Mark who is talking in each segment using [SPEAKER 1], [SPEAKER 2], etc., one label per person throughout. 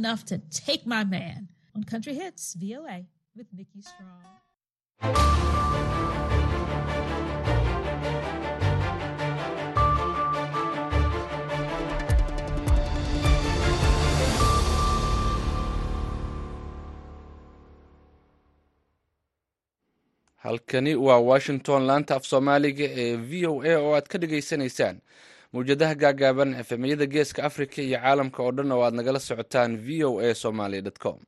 [SPEAKER 1] enough to take my man on Country Hits VOA with Nikki Strong.
[SPEAKER 2] halkani waa washington laanta af soomaaliga ee v o a oo aad ka dhagaysanaysaan mawjadaha gaagaaban efemyada geeska africa iyo caalamka oo dhan oo aad nagala socotaan v o a somaly com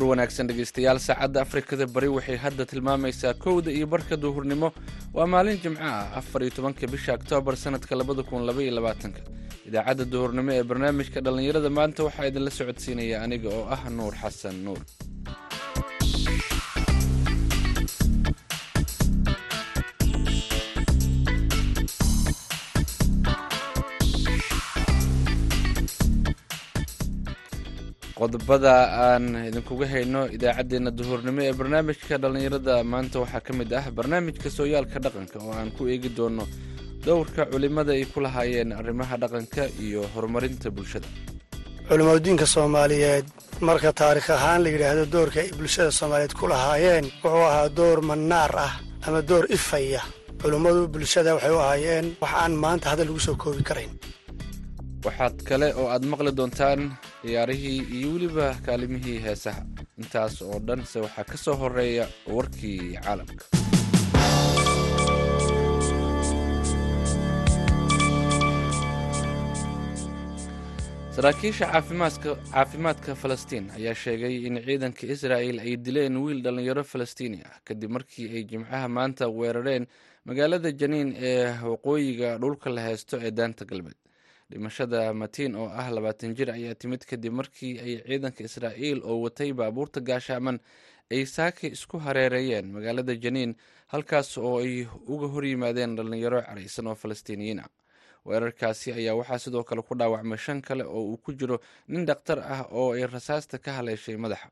[SPEAKER 2] duhur wanaagsan dhegeystayaal saacadda afrikada bari waxay hadda tilmaamaysaa kowda iyo barka duhurnimo. Waa maalin jimco ah afar iyo tobanka bisha oktoobar sanadka labada kun laba iyo labaatanka. Idaacadda duhurnimo ee barnaamijka dhallinyarada maanta waxaa idinla socodsiinaya aniga oo ah nuur xasan nuur qodobada aan idinkuga hayno idaacaddeenna duhurnimo ee barnaamijka dhallinyarada maanta waxaa ka mid ah barnaamijka sooyaalka dhaqanka oo aan ku eegi doono dowrka culimmada ay ku lahaayeen arrimaha dhaqanka iyo horumarinta bulshada.
[SPEAKER 3] Culimadiinka soomaaliyeed marka taarikh ahaan la yidhaahdo doorka ay bulshada soomaaliyeed ku lahaayeen wuxuu ahaa door mannaar ah ama door ifaya. Culimmadu bulshada waxay u ahaayeen wax aan maanta hadda lagu soo koobi karayn
[SPEAKER 2] waxaad kale oo aad maqli doontaan ciyaarihii iyo weliba kaalimihii heesaha. Intaas oo dhan se waxaa ka soo horreeya warkii caalamka. Saraakiisha caafimaadka falastiin ayaa sheegay in ciidanka israa'el ay dileen wiil dhallinyaro falastiini ah. Kadib markii ay jimcaha maanta weerareen magaalada janiin ee waqooyiga dhulka la heysto ee daanta galbeed dhimashada matiin oo ah labaatan jir ayaa timid kadib markii ay ciidanka israa'iil oo watay baabuurta gaashaaman ay saaka isku hareereeyeen magaalada janiin halkaas oo ay uga horyimaadeen dhallinyaro caraysan oo falastiiniyiin ah. Weerarkaasi ayaa waxaa sidoo kale ku dhaawacmay shan kale oo uu ku jiro nin dhakhtar ah oo ay rasaasta ka haleeshay madaxa.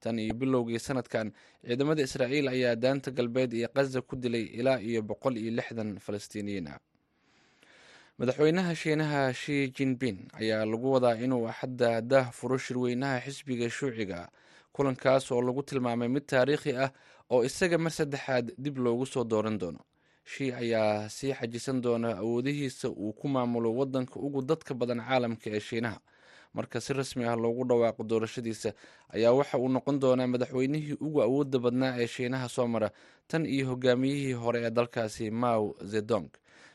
[SPEAKER 2] Tan iyo bilowgii sanadkan ciidamada israa'iil ayaa daanta galbeed iyo kaza ku dilay ilaa iyo boqol iyo lixdan falastiiniyiin ah madaxweynaha shiinaha shi jinbin ayaa lagu wadaa inuu axadda daah furo shirweynaha xisbiga shuuciga kulankaas oo lagu tilmaamay mid taariikhi ah oo isaga mar saddexaad dib loogu soo dooran doono. Shi ayaa sii xajisan doona awoodihiisa uu ku maamulo waddanka ugu dadka badan caalamka ee shiinaha. Marka si rasmi ah loogu dhawaaqo doorashadiisa ayaa waxa uu noqon doonaa madaxweynihii ugu awoodda badnaa ee shiinaha soo mara tan iyo hogaamiyihii hore ee dalkaasi maw zedong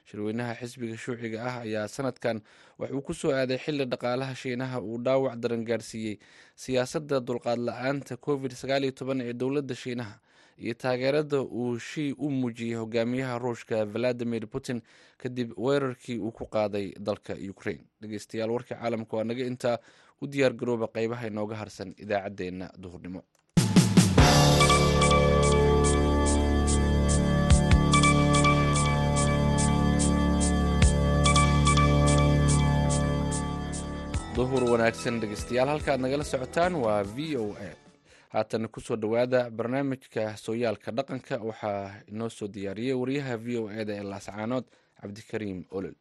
[SPEAKER 2] shirweynaha xisbiga shuuciga ah ayaa sanadkan waxuu ku soo aaday xilli dhaqaalaha shiinaha uu dhaawac daran gaarsiiyey siyaasadda dulqaad la'aanta covid sagaal iyo toban ee dowladda shiinaha iyo taageerada uu shii u muujiyey hogaamiyaha ruushka valadimir putin kadib weerarkii uu ku qaaday dalka ukraine. Dhegeystayaal warka caalamka waa naga intaa u diyaar garooba qeybaha inooga harsan idaacaddeenna duhurnimo duhur wanaagsan dhegeystayaal halkaad nagala socotaan waa v o a. Haatan ku soo dhowaada barnaamijka sooyaalka dhaqanka. Waxaa inoo soo diyaariyey wariyaha v o e da ee laascaanood cabdikariim olol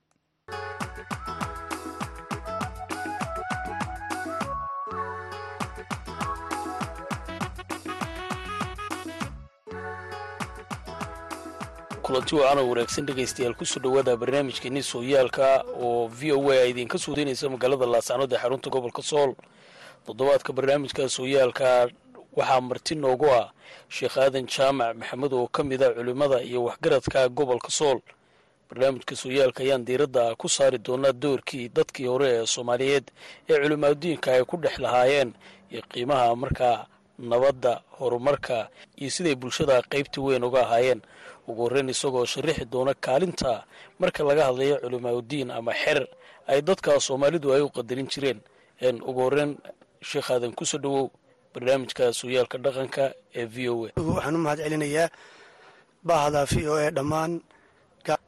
[SPEAKER 4] kulanti wacaana wanaagsan dhegaystayaal ku soo dhowaada barnaamijkeeni sooyaalka oo v o a soo daynaysa magaalada laascaanood ee xarunta gobolka sool. Toddobaadka barnaamijka sooyaalka waxaa marti noogu ah sheekh aadan jaamac maxamed oo ka mid a culimmada iyo waxgaradka gobolka sool. Barnaamijka sooyaalka ayaan diiradda ku saari doonaa doorkii dadkii hore ee soomaaliyeed ee culimaadudiinka ay ku dhex lahaayeen iyo qiimaha markaa nabadda horumarka iyo siday bulshada qaybta weyn uga ahaayeen ugu horreyn isagoo sharaxi doona kaalinta. Marka laga hadlayo culimaadudiin ama xer ay dadka soomaalidu ay u qadarin jireen. Ugu horreyn sheekh aadan ku soo dhowow barnaamijka sooyaalka dhaqanka ee v o a.
[SPEAKER 3] Waxaan u mahad celinayaa baahda v o e dhammaan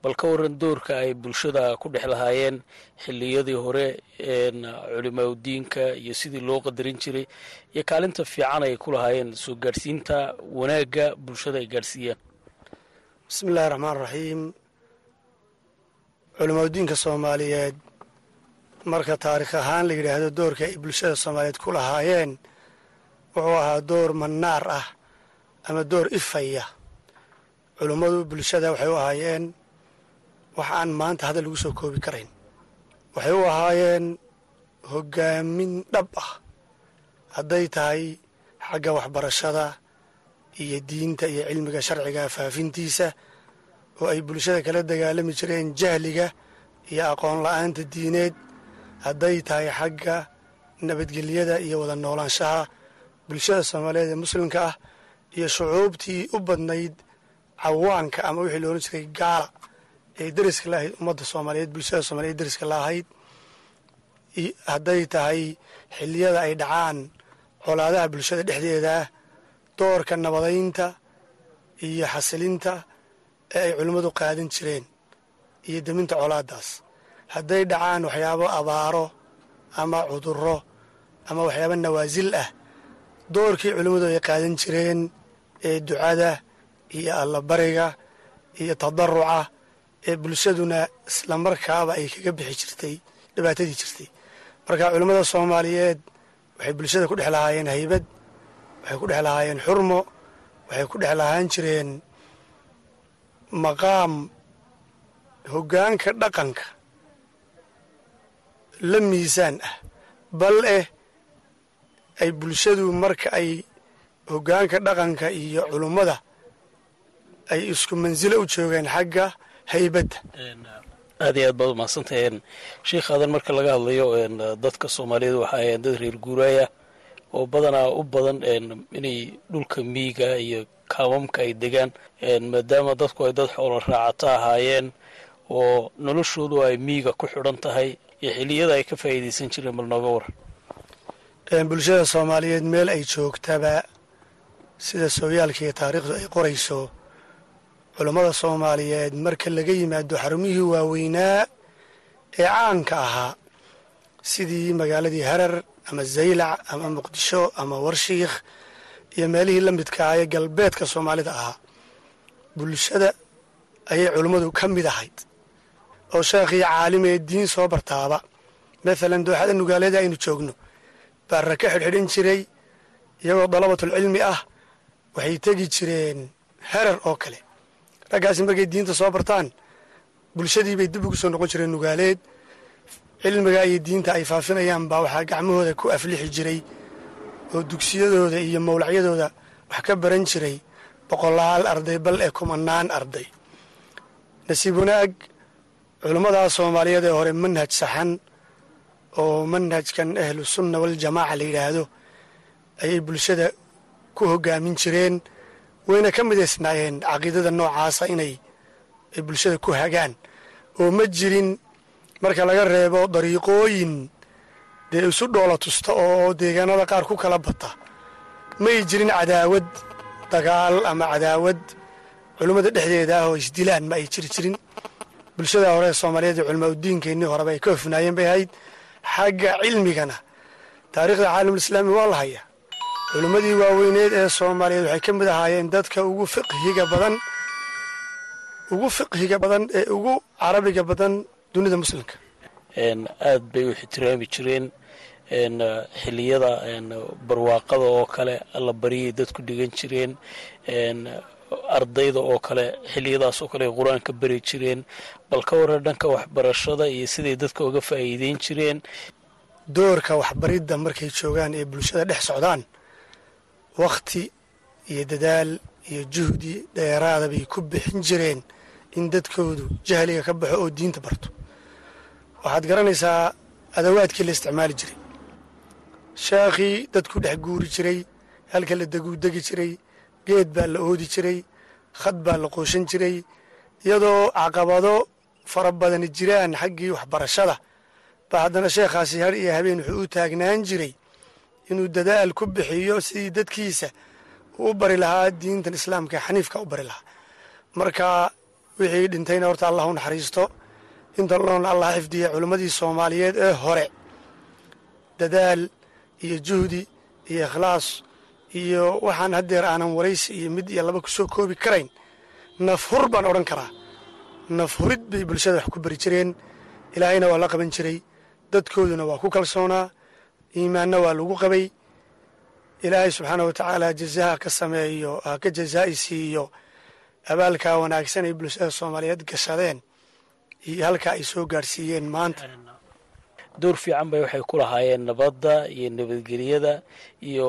[SPEAKER 4] bal ka waran doorka ay bulshada ku dhex lahaayeen xilliyadii hore culimaaudiinka iyo sidii loo qadarin jiray iyo kaalinta fiican ay ku lahaayeen soo gaadhsiinta wanaagga bulshada ay gaadhsiiyeen
[SPEAKER 3] bismi illahi raxmaan raxiim culimaaudiinka soomaaliyeed marka taarikh ahaan la yidhaahdo doorka ay bulshada soomaaliyeed ku lahaayeen wuxuu ahaa door mannaar ah ama door ifaya. Culummadu bulshada waxay u ahaayeen wax aan maanta hadda lagu soo koobi karayn. Waxay u ahaayeen hoggaamin dhab ah. Hadday tahay xagga waxbarashada iyo diinta iyo cilmiga sharciga faafintiisa oo ay bulshada kala dagaalami jireen jahliga iyo aqoon la'aanta diineed. Hadday tahay xagga nabadgelyada iyo wada noolaanshaha bulshada soomaaliyeed ee muslimka ah iyo shucuubtii u badnayd cawaanka ama wixii loolan jiray gaala ee deriska la ahayd ummadda soomaaliyeed bulshada soomaliyeed deriska la ahayd hadday tahay xilliyada ay dhacaan colaadaha bulshada dhexdeeda doorka nabadaynta iyo xasilinta ee ay culimmadu qaadan jireen iyo deminta colaadaas. Hadday dhacaan waxyaabo abaaro ama cudurro ama waxyaabo nawaasil ah doorkii culimmadu ay qaadan jireen ee ducada iyo allabariga iyo tadaruca ee bulshaduna islamarkaaba ay kaga bixi jirtay dhibaatadii jirtay. Marka culimmada soomaaliyeed waxay bulshada ku dhex lahaayeen haybad waxay ku dhex lahaayeen xurmo waxay ku dhex lahaan jireen maqaam hoggaanka dhaqanka. La miisaan ah bal eh ay bulshadu marka ay hoggaanka dhaqanka iyo culummada ay isku mansilo u joogeen xagga haybadda.
[SPEAKER 4] Aad iyo aad baad umahadsantahen sheikh aadan marka laga hadlayo dadka soomaaliyeed waxa ahayn dad reer guuraaya oo badanaa u badan inay dhulka miiga iyo kaamamka ay degaan maadaama dadku ay dad xoolo raacato ahaayeen oo noloshoodu ay miiga ku xidhan tahay iyo xiliyada ay ka faa'iidaysan jireen bal nooga waran.
[SPEAKER 3] Bulshada soomaaliyeed meel ay joogtaba sida sooyaalka iyo taariikhdu ay qorayso culummada soomaaliyeed marka laga yimaado xarumihii waaweynaa ee caanka ahaa sidii magaaladii harar ama zaylac ama muqdisho ama warshiikh iyo meelihii la midka ah ee galbeedka soomaalida ahaa. Bulshada ayay culummadu ka mid ahayd. Oo sheekhii caalim ee diin soo bartaaba maalan dooxada nugaaleeda aynu joogno baa raka xidhxidhan jiray iyagoo dalabatulcilmi ah waxay tegi jireen herar oo kale. Raggaasi markay diinta soo bartaan bulshadii bay dib ugu soo noqon jireen nugaaleed cilmiga iyo diinta ay faafinayaan baa waxaa gacmahooda ku aflixi jiray oo dugsiyadooda iyo mawlacyadooda wax ka baran jiray boqolaal arday bal ee kumanaan arday. Nasiib wanaag culummadaas soomaaliyeed ee hore manhaj saxan oo manhajkan ahlu sunna waljamaaca la yidhaahdo ayay bulshada ku hoggaamin jireen wayna ka midaysnaayeen caqiidada noocaasa inay ay bulshada ku hagaan. Oo ma jirin marka laga reebo dariiqooyin dee isu dhoola tusta oo deegaanada qaar ku kala bata. May jirin cadaawad dagaal ama cadaawad. Culummada dhexdeeda ah oo isdilaan ma ay jiri jirin. Bulshada hore ee soomaaliyeed ee culimaaudiinkeennii horeba ay ka hofnaayeen bay ahayd. Xagga cilmigana taariikhda caalamulislaami waa la hayaa. Culimmadii waaweyneed ee soomaaliyeed waxay ka mid ahaayeen dadka ugu fiqhiga badan ugu fiqhiga badan ee ugu carabiga badan dunida muslimka
[SPEAKER 4] aad bay u ixtiraami jireen. Xiliyada barwaaqada oo kale alla baryay dadku dhigan jireen. Ardayda oo kale xiliyadaas oo kale ay qur'aanka bari jireen. Bal ka waran dhanka waxbarashada iyo siday dadka uga faa'iideyn jireen.
[SPEAKER 3] Doorka waxbaridda markay joogaan ee bulshada dhex socdaan wakhti iyo dadaal iyo juhdi dheeraada bay ku bixin jireen in dadkoodu jahliga ka baxo oo diinta barto waxaad garanaysaa adawaadkii la isticmaali jiray. Sheekhii dadku dhex guuri jiray halka la deguudegi jiray geed baa la oodi jiray khad baa la qooshan jiray iyadoo caqabado fara badani jiraan xaggii waxbarashada. Baa haddana sheekhaasi har iyo habeen wuxuu u taagnaan jiray inuu dadaal ku bixiyo sidii dadkiisa uu u bari lahaa diintan islaamka xaniifka u bari lahaa. Marka wixii dhintayna horta allah u naxariisto inta loona allah xifdiya culimmadii soomaaliyeed ee hore. Dadaal iyo juhdi iyo ikhlaas iyo waxaan haddeer aanan waraysi iyo mid iyo laba ku soo koobi karayn. Naf hur baan odhan karaa. Naf hurid bay bulshada wax ku bari jireen. Ilaahayna waa la qaban jiray. Dadkooduna waa ku kalsoonaa. Iimaanna waa lagu qabay. Ilaahay subxaana wa tacaala jazaha ka sameeyo ha ka jazaa'i siiyo. Abaalkaa wanaagsan ay bulshada soomaaliyeed gashadeen iyo halkaa ay soo gaadhsiiyeen maanta.
[SPEAKER 4] Door fiican bay waxay ku lahaayeen nabadda iyo nabadgelyada iyo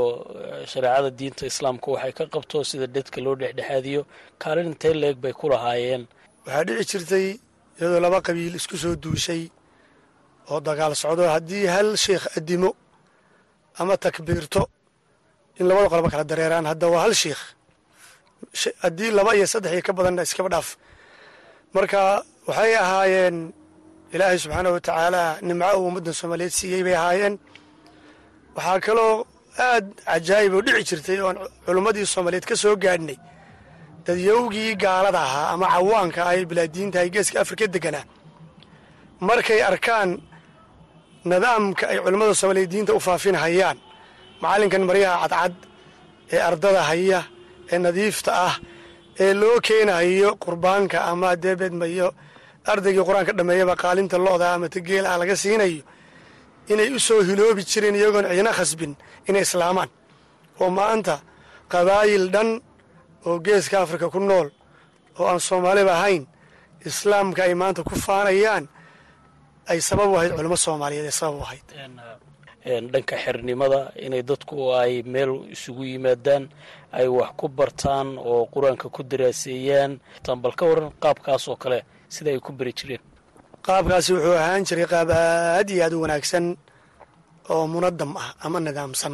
[SPEAKER 4] shareecada diinta islaamka waxay ka qabto sida dhedka loo dhexdhexaadiyo. Kaalin intee leeg bay ku lahaayeen.
[SPEAKER 3] Waxaa dhici jirtay iyadoo laba qabiil isku soo duushay oo dagaal socdo. Haddii hal sheikh addimo ama takbiirto in labada qoloba kala dareeraan hadda waa hal sheikh haddii laba iyo saddex iyo ka badanna iskaba dhaaf. Marka waxay ahaayeen ilaahay subxaana wa tacaala nimco uu ummadda soomaaliyeed siiyey bay ahaayeen. Waxaa kaloo aad cajaa'ib oo dhici jirtay oon culummadii soomaaliyeed ka soo gaadhnay. Dadyowgii gaalada ahaa ama cawaanka ah ee bilaadiinta ay geeska afrika deganaa markay arkaan nidaamka ay culimmada soomaaliyeed diinta u faafinhayaan macallinkan maryaha cadcad ee ardada haya ee nadiifta ah ee loo keenayo qurbaanka ama deebedmayo ardaygii qur'aanka dhammeeyaba qaalinta lo-da ama tageel ah laga siinayo inay u soo hiloobi jireen iyagoon ciidna khasbin inay islaamaan. Oo maanta qabaayil dhan oo geeska afrika ku nool oo aan soomaaliba ahayn islaamka ay maanta ku faanayaan ay sabab u ahayd culimo soomaaliyeed ay sabab u ahayd.
[SPEAKER 4] Dhanka xernimada inay dadku ay meel isugu yimaadaan ay wax ku bartaan oo qur'aanka ku daraaseeyaan bal ka waran qaabkaas oo kale sida ay ku beri jireen.
[SPEAKER 3] Qaabkaasi wuxuu ahaan jiray qaab aad iyo aad u wanaagsan oo munadam ah ama nidaamsan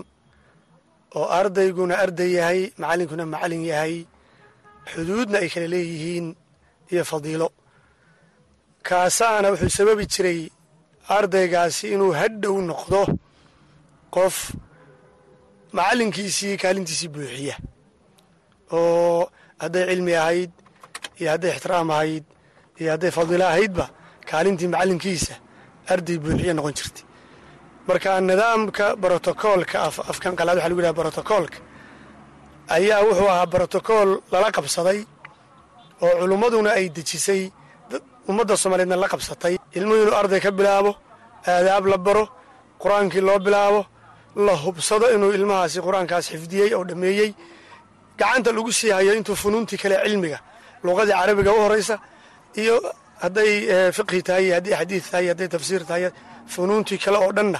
[SPEAKER 3] oo ardayguna arday yahay macallinkuna macallin yahay xuduudna ay kala leeyihiin iyo fadiilo kaasaana wuxuu sababi jiray ardaygaasi inuu hadhow noqdo qof macallinkiisii kaalintiisii buuxiya oo hadday cilmi ahayd iyo hadday ixtiraam ahayd iyo hadday fadiilo ahaydba kaalintii macallinkiisa arday buuxiya noqon jirtay. Marka nidaamka brotocoolka afkan qalaad waxa lagu yidhaha brotocoolka ayaa wuxuu ahaa brotocool lala qabsaday oo culummaduna ay dejisay ummadda soomaaliyeedna la qabsatay. Ilmuhu inuu arday ka bilaabo aadaab la baro qur'aankii loo bilaabo la hubsado inuu ilmahaasi qur'aankaas xifdiyey oo dhammeeyey gacanta lagu sii hayo intuu funuuntii kale cilmiga luqadii carabiga u horaysa iyo hadday fiqhi tahay hadday xadiid tahay hadday tafsiir tahay funuuntii kale oo dhanna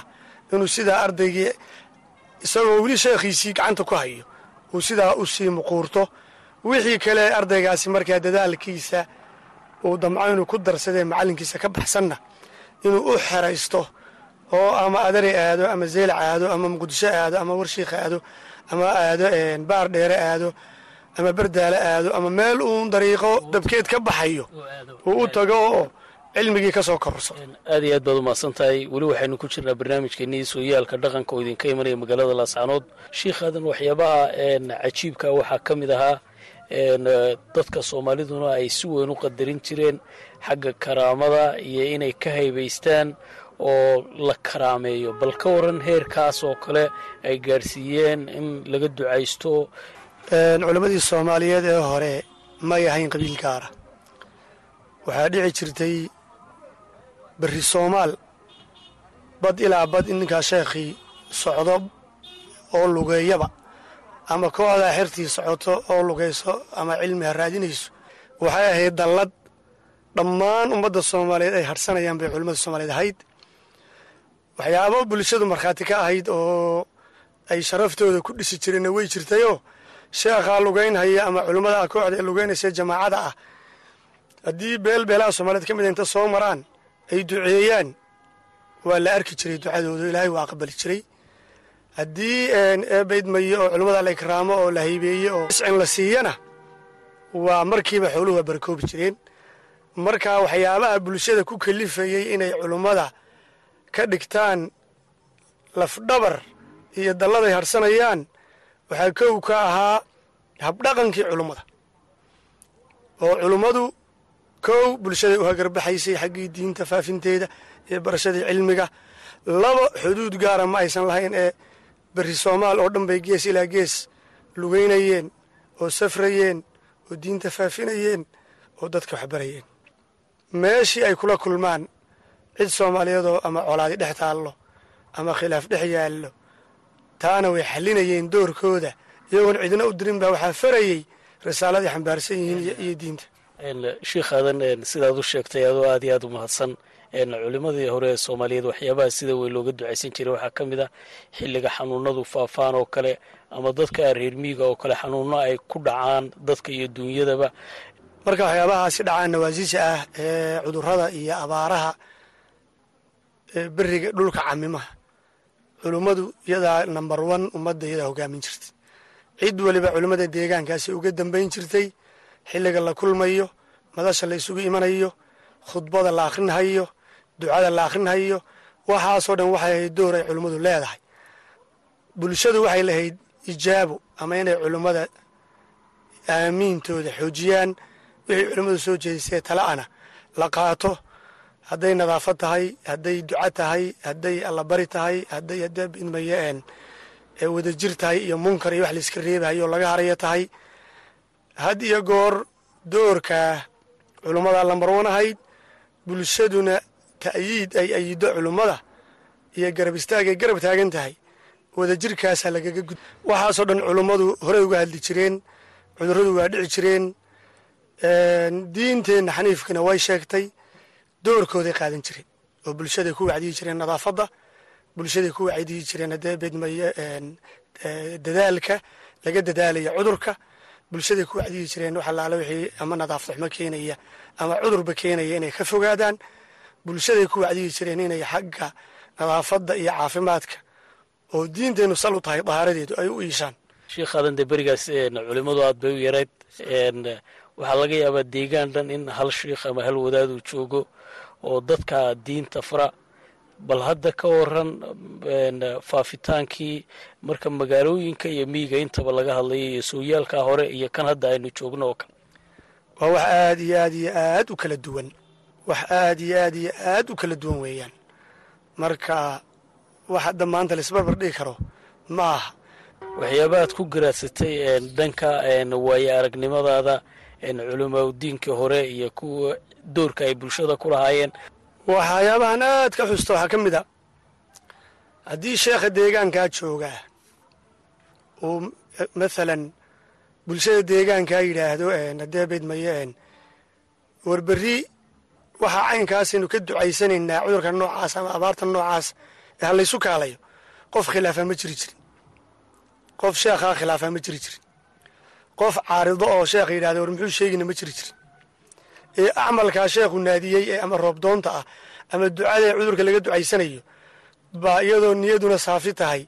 [SPEAKER 3] inuu sidaa ardaygii isagoo weli sheekhiisii gacanta ku hayo uu sidaa u sii muquurto wixii kale ardaygaasi markaa dadaalkiisa uu damco inuu ku darsadee macallinkiisa ka baxsanna inuu u xeraysto oo ama adari aado ama zeylac aado ama muqdisho aado ama warshiikha aado ama aado baar dheere aado ama berdaale aado ama meel uun dariiqo dabkeed ka baxayo uu u tago oo cilmigii ka soo
[SPEAKER 4] aad iyo aad baad umahadsan tahay. Weli waxaynu ku jirnaa barnaamijkeenii sooyaalka dhaqanka oo idinka imanaya magaalada laascaanood shiikhaadan waxyaabaha cajiibka waxaa ka mid ahaa. Dadka soomaaliduna ay si weyn u qadarin jireen xagga karaamada iyo inay ka haybaystaan oo la karaameeyo. Bal ka waran heerkaas oo kale ay gaadhsiiyeen in laga ducaysto
[SPEAKER 3] culammadii soomaaliyeed ee hore may ahayn qabiil gaara waxaa dhici jirtay berri soomaal. Bad ilaa bad in sheekhii socdo oo lugeeyaba. Ama kooxdaa xertii socoto oo lugayso ama cilmi ha raadinayso. Waxay ahayd dallad dhammaan ummadda soomaaliyeed ay hadhsanayaan bay culimmada soomaaliyeed ahayd. Waxyaabo bulshadu markhaati ka ahayd oo ay sharaftooda ku dhisi jireenna way jirtayoo sheekhaa lugaynhaya ama culimmada kooxda ee lugaynaysa jamaacada ah. Haddii beel beelaha soomaaliyeed ka mid inta soo maraan ay duceeyaan waa la arki jiray ducadooda ilaahay waa aqbali jiray. Haddii eebaydmayo oo culimmada la ikraamo oo la haybeeye oo iscin la siiyana waa markiiba xooluhu waa barakoobi jireen. Marka waxyaabaha bulshada ku kalifayey inay culimmada ka dhigtaan lafdhabar iyo dalladay hadhsanayaan waxaa kow ka ahaa habdhaqankii culummada oo culummadu kow bulshada u hagarbaxaysay xaggii diinta faafinteeda iyo barashadii cilmiga. Laba xuduud gaara ma aysan lahayn ee berri soomaal oo dhan bay gees ilaa gees lugeynayeen oo safrayeen oo diinta faafinayeen oo dadka waxbarayeen. Meeshii ay kula kulmaan cid soomaaliyeedoo ama colaadi dhex taallo ama khilaaf dhex yaallo taana way xallinayeen doorkooda. Iyagoon cidina u dirin baa waxaa farayey risaaladii xambaarsan yihiin iyo diinta.
[SPEAKER 4] Shiikhaadan sidaad u sheegtay adoo aad iyo aad u mahadsan culimmadii hore ee soomaaliyeed waxyaabaha sida weyn looga ducaysan jiray. Waxaa ka mid ah xilliga xanuunadu faafaan oo kale ama dadka reer miiga oo kale xanuuno ay ku dhacaan dadka iyo duunyadaba.
[SPEAKER 3] Marka waxyaabahaasi dhacaan nawaasiisha ah ee cudurrada iyo abaaraha beriga dhulka camimaha culummadu iyadaa number one ummadda iyadaa hogaamin jirtay. Cid weliba culimmada deegaankaasi uga dambayn jirtay xilliga la kulmayo madasha la isugu imanayo khudbada la akhrinhayo ducada la akhrinhayo waxaasoo dhan waxay ahayd door ay culimmadu leedahay. Bulshadu waxay lahayd ijaabo ama inay culimmada aamiintooda xoojiyaan wixii culimmadu soo jeedisee tala'ana la qaato hadday nadaafad tahay hadday duco tahay hadday allabari tahay hadday adabidmayeen wadajir tahay iyo munkar iyo wax layska reebahayo laga harayo tahay. Had iyo goor doorkaa culummada lambarwan ahayd bulshaduna ta'yiid ay ayido culummada iyo garab istaagay garab taagan tahay. Wadajirkaasaa lagaga gud waxaasoo dhan culummadu horey uga hadli jireen cudurradu waa dhici jireen. Diinteenna xaniifkana way sheegtay doorkooday qaadan jireen oo bulshaday ku wacdiyi jireen nadaafadda bulshaday ku wacdiyi jireen haddee bedmaye dadaalka laga dadaalaya cudurka bulshaday ku wacdiyi jireen wax allaala wixii ama nadaafad xumo keenaya ama cudurba keenaya inay ka fogaadaan bulshaday ku wacdiyi jireen inay xagga nadaafadda iyo caafimaadka oo diinteennu sal u tahay dahaaradeedu ay u iishaan.
[SPEAKER 4] Shiikhaadan dee berigaas culimmadu aad bay u yarayd waxaa laga yaabaa deegaan dhan in hal shiikh ama hal wadaaduu joogo oo dadka diinta fara bal hadda ka waran faafitaankii marka magaalooyinka iyo miyiga intaba laga hadlayo iyo sooyaalkaa hore iyo kan hadda aynu joogno oo kale.
[SPEAKER 3] Waa wax aad iyo aad iyo aad u kala duwan. Wax aad iyo aad iyo aad u kala duwan weeyaan. Marka wax hadda maanta laisbarbar dhigi karo ma aha.
[SPEAKER 4] Waxyaabahaad ku garaadsatay dhanka waaye aragnimadaada culimaudiinkii hore iyo kuwa doorka ay bulshada ku lahaayeen.
[SPEAKER 3] Waxyaabahan aad ka xusta waxaa ka mid a. Haddii sheekha deegaankaa joogaa uu mathalan bulshada deegaankaa yidhaahdo haddee beydmaye warberri waxaa caynkaasaynu ka ducaysanaynaa cudurka noocaas ama abaarta noocaas ee halaysu kaalayo. Qof khilaafaa ma jiri jirin. Qof sheekhaa khilaafaa ma jiri jirin qof caarido oo sheekha yidhahda war muxuu sheegina ma jiri jirin. Ee acmalkaa sheekhu naadiyey ee ama roobdoonta ah ama ducada cudurka laga ducaysanayo baa iyadoo niyaduna saafi tahay.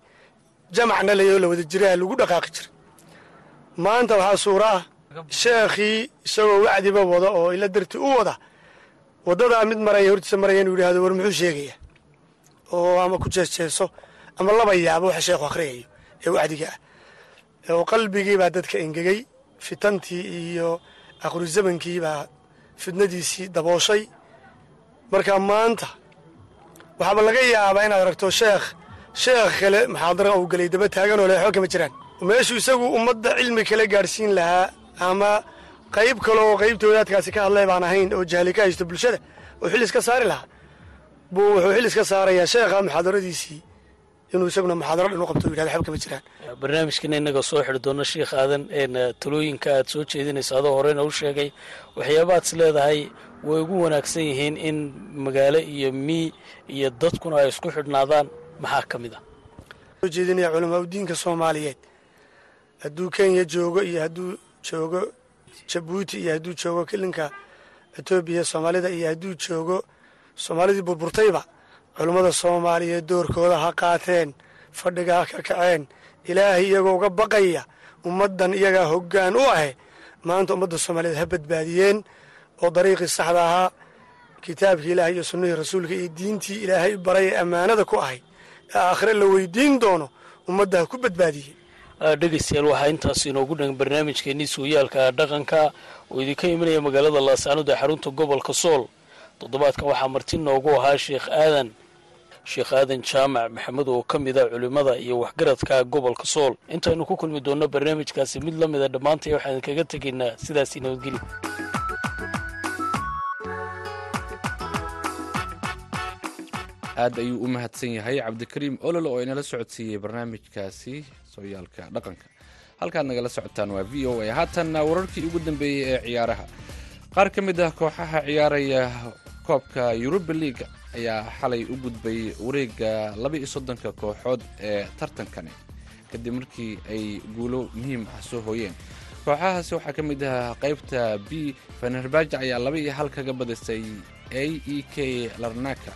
[SPEAKER 3] Jamacna layoo la wada jiraa lagu dhaqaaqi jira maanta waxaa suura ah sheekhii isagoo wacdiba wada oo ila darti u wada waddadaa mid maraya hortiisa maraya inuu yidhahdo war muxuu sheegaya? Oo ama ku jeesjeeso ama laba yaabo waxa sheekhu akhriyayo ee wacdiga ah oo qalbigii baa dadka engegey fitantii iyo akhru zamankii baa fidnadiisii dabooshay. Marka maanta waxaaba laga yaabaa inaad aragto sheekh sheekh kale muxaadara uu gelay daba taaganoo le waxba kama jiraan. Meeshuu isagu ummadda cilmi kale gaadhsiin lahaa ama qayb kale oo qaybta wadaadkaasi ka hadlay baan ahayn oo jahli ka haysto bulshada oo xil iska saari lahaa. Buu wuxuu xil iska saarayaa sheekha muxaadaradiisii inuu isaguna muxaadaro dhan u qabto u yidhahdo waxba kama jiraan.
[SPEAKER 4] Barnaamijkana innaga soo xidhi doona sheikh aadan talooyinka aad soo jeedinaysa adoo horeyna u sheegay waxyaabaad is leedahay way ugu wanaagsan yihiin in magaalo iyo mii iyo dadkuna ay isku xidhnaadaan. Maxaa ka mid ah?
[SPEAKER 3] Soo jeedinaya culamaa udiinka soomaaliyeed. Hadduu kenya joogo iyo hadduu joogo jabuuti iyo hadduu joogo kilinka etoobiya soomaalida iyo hadduu joogo soomaalidii burburtayba culummada soomaaliyeed doorkooda ha qaateen fadhiga ha ka kaceen ilaahay iyagoo uga baqaya ummaddan iyagaa hoggaan u ahe. Maanta ummadda soomaaliyeed ha badbaadiyeen oo dariiqii saxda ahaa kitaabkii ilaahay iyo sunnihii rasuulka iyo diintii ilaahay baray ee ammaanada ku ahay. Ee aakhire la weydiin doono ummadda ha ku badbaadiyeen.
[SPEAKER 4] Dhegaystayaal waxaa intaas inoogu dhan barnaamijkeenii sooyaalka dhaqanka oo idinka imanaya magaalada laasaanood ee xarunta gobolka sool. Toddobaadkan waxaa marti noogu ahaa sheekh aadan sheekh aadan jaamac maxamed oo ka mid a culimmada iyo waxgaradka gobolka sool. Intaynu ku kulmi doonno barnaamijkaasi mid la mida dhammaantay waxaan kaga tegaynaa sidaasi nabadgeli
[SPEAKER 2] aad ayuu u mahadsan yahay cabdikariim olol oo inala socodsiiyey barnaamijkaasi sooyaalka dhaqanka. Halkaad nagala socotaan waa v o a. Haatanna wararkii ugu dambeeyey ee ciyaaraha. Qaar ka mid ah kooxaha ciyaaraya koobka yuruba liaga ayaa xalay u gudbay wareegga laba iyo soddonka kooxood ee tartankani kadib markii ay guulo muhiim ah soo hooyeen. Kooxahaasi waxaa ka mid ah qaybta b fenerbaaja ayaa laba iyo hal kaga badisay a e k larnaka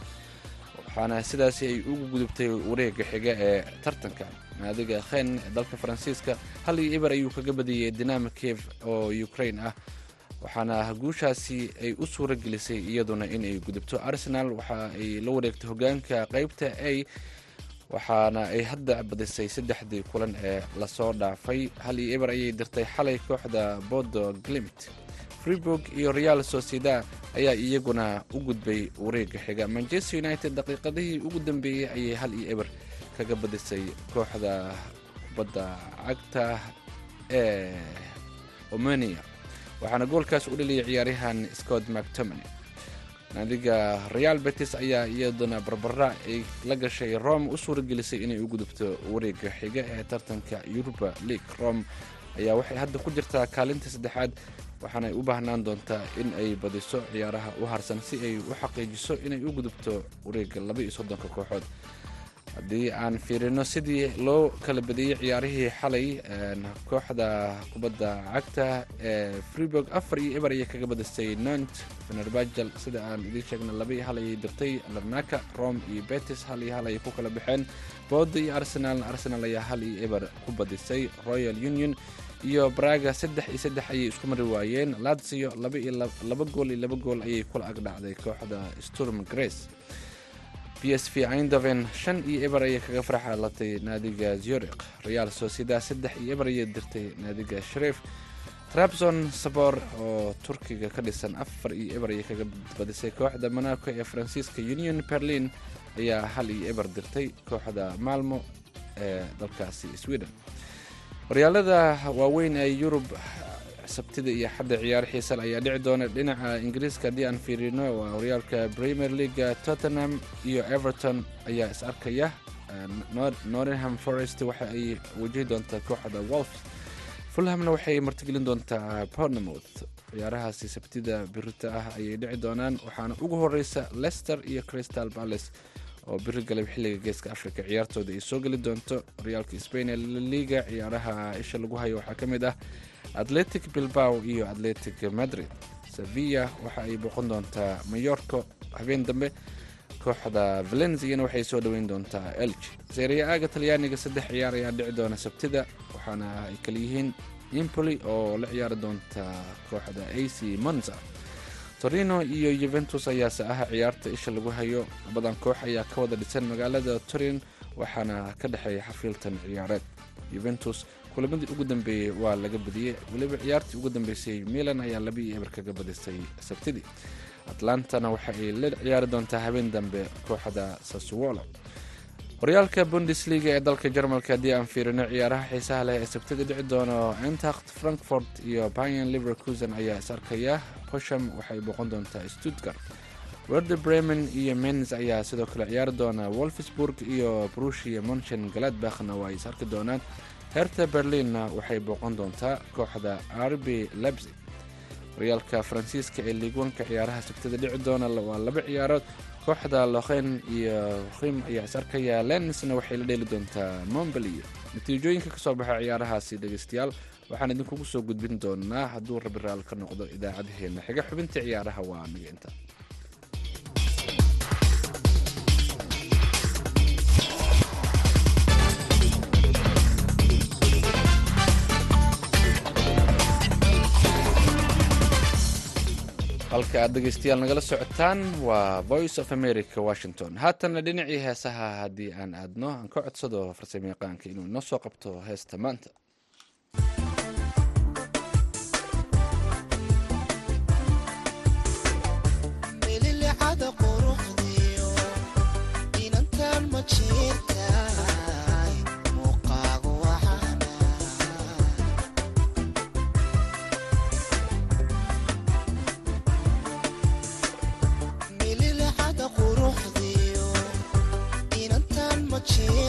[SPEAKER 2] waxaana sidaasi ay ugu gudubtay wareegga xiga ee tartanka. Naadiga khen ee dalka faransiiska hal iyo iber ayuu kaga badiyey dinama kiev oo ukraine ah waxaana guushaasi ay u suura gelisay iyaduna inay gudubto arsenal. Waxa ay la wareegtay hogaanka qaybta a waxaana ay hadda badisay saddexdii kulan ee la soo dhaafay. Hal iyo iber ayay dirtay xalay kooxda bodo glimt. Freeburg iyo real sociedad ayaa iyaguna u gudbay wareegga xiga. Manchester united daqiiqadihii ugu dambeeyey ayay hal iyo eber kaga badisay kooxda kubadda cagta ee omania waxaana goolkaas u dhaliyay ciyaaryahan scott mactomany naadiga real betis ayaa iyaduna barbara ay la gashay rome u suura gelisay inay u gudubto wareegga xiga ee tartanka yuruba league. Rome ayaa waxay hadda ku jirtaa kaalinta saddexaad waxaanay u baahnaan doontaa in ay badiso ciyaaraha u harsan si ay u xaqiijiso inay u gudubto wareegga laba iyo soddonka kooxood haddii aan fiirino sidii loo kala badiyey ciyaarihii xalay kooxda kubadda cagta ee freeburg afar iyo eber ayay kaga badisay nont fenerbajal sida aan idiin sheegna laba iyo hal ayay dirtay larnaka rome iyo betis hal iyo hal ayay ku kala baxeen. Booda iyo arsenal arsenal ayaa hal iyo eber ku badisay royal union iyo braga saddex iyo saddex ayay isku mari waayeen. Lazio laba iyo laba gool iyo laba gool ayay kula agdhacday kooxda sturm grace b s v eindhoven shan iyo eber ayay kaga farxalatay naadiga zurich. Real sociedad saddex iyo eber ayay dirtay naadiga shariif trabzon sabor oo turkiga ka dhisan afar iyo eber ayay kaga badisay kooxda monaco ee faransiiska union berlin ayaa hal iyo eber dirtay kooxda malmo ee dalkaasi sweden. Horyaalada waaweyn ee yurub sabtida iyo xadda ciyaar xiisal ayaa dhici doona dhinaca ingiriiska haddii aan fiirino waa horyaalka premier leaga tottenham iyo everton ayaa is arkaya. Norringham forest waxa ay wajihi doontaa kooxda wolf fulhamna waxay martigelin doontaa pornemouth ciyaarahaasi sabtida birita ah ayay dhici doonaan waxaana ugu horeysa lester iyo crystal palace oo biri galab xilliga geeska africa ciyaartooda ay soo geli doonto horyaalka spain ee laliga ciyaaraha isha lagu hayo waxaa ka mid ah atletic bilbao iyo atletic madrid. Sevilla waxa ay booqan doontaa mayorco habeen dambe kooxda valenziana waxay soo dhoweyn doontaa elgi seeriya aaga talyaaniga saddex ciyaar ayaa dhici doona sabtida waxaana ay kala yihiin impoli oo la ciyaari doonta kooxda ac monza. Torino iyo yuventus ayaase ah ciyaarta isha lagu hayo. Labadan koox ayaa ka wada dhisan magaalada turin waxaana ka dhexeeya xafiiltan ciyaareed. Yuventus kulamadii ugu dambeeyey waa laga badiyey weliba ciyaartii ugu dambeysay milan ayaa laba iyo eber kaga badisay sabtidii atlantana waxa ay la ciyaari doontaa habeen dambe kooxda sasuolo horyaalka bundesliga ee dalka jarmalka haddii aan fiirino ciyaaraha xiisaha leh ee sabtida dhici doono entacht frankfort iyo bayan liverkusen ayaa is arkaya. Posham waxay booqan doontaa stuttgart. Werde bremen iyo mens ayaa sidoo kale ciyaari doona wolfsburg iyo brushia monchen galadbachna waa ay is arki doonaan herta berlinna waxay booqan doontaa kooxda arbi lebsig horyaalka faransiiska ee liigwanka ciyaaraha sabtada dhici doona waa laba ciyaarood. Kooxda lokhen iyo rim ayaa is arkaya. Lensna waxay la dheeli doontaa montbelier natiijooyinka ka soo baxa ciyaarahaasi dhegeystayaal waxaan idinkugu soo gudbin doonaa hadduu rabi raal ka noqdo idaacadaheena xiga xubinta ciyaaraha waa aniga inta halka aad dhegeystayaal nagala socotaan waa voice of america washington. Haatanna dhinacii heesaha haddii aan aadno aan ka codsado farsamo yaqaanka inuu inoo soo qabto heesta maanta.
[SPEAKER 5] noche.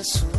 [SPEAKER 5] ka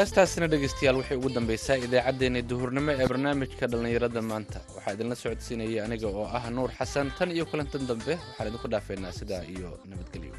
[SPEAKER 2] heestaasina dhegeystayaal waxay ugu dambaysaa idaacaddeenna duhurnimo ee barnaamijka dhallinyarada maanta. Waxaa idinla socodsiinaya aniga oo ah nuur xasan tan iyo kulantan dambe. Waxaan idinku dhaafeynaa sidaa iyo nabadgelyo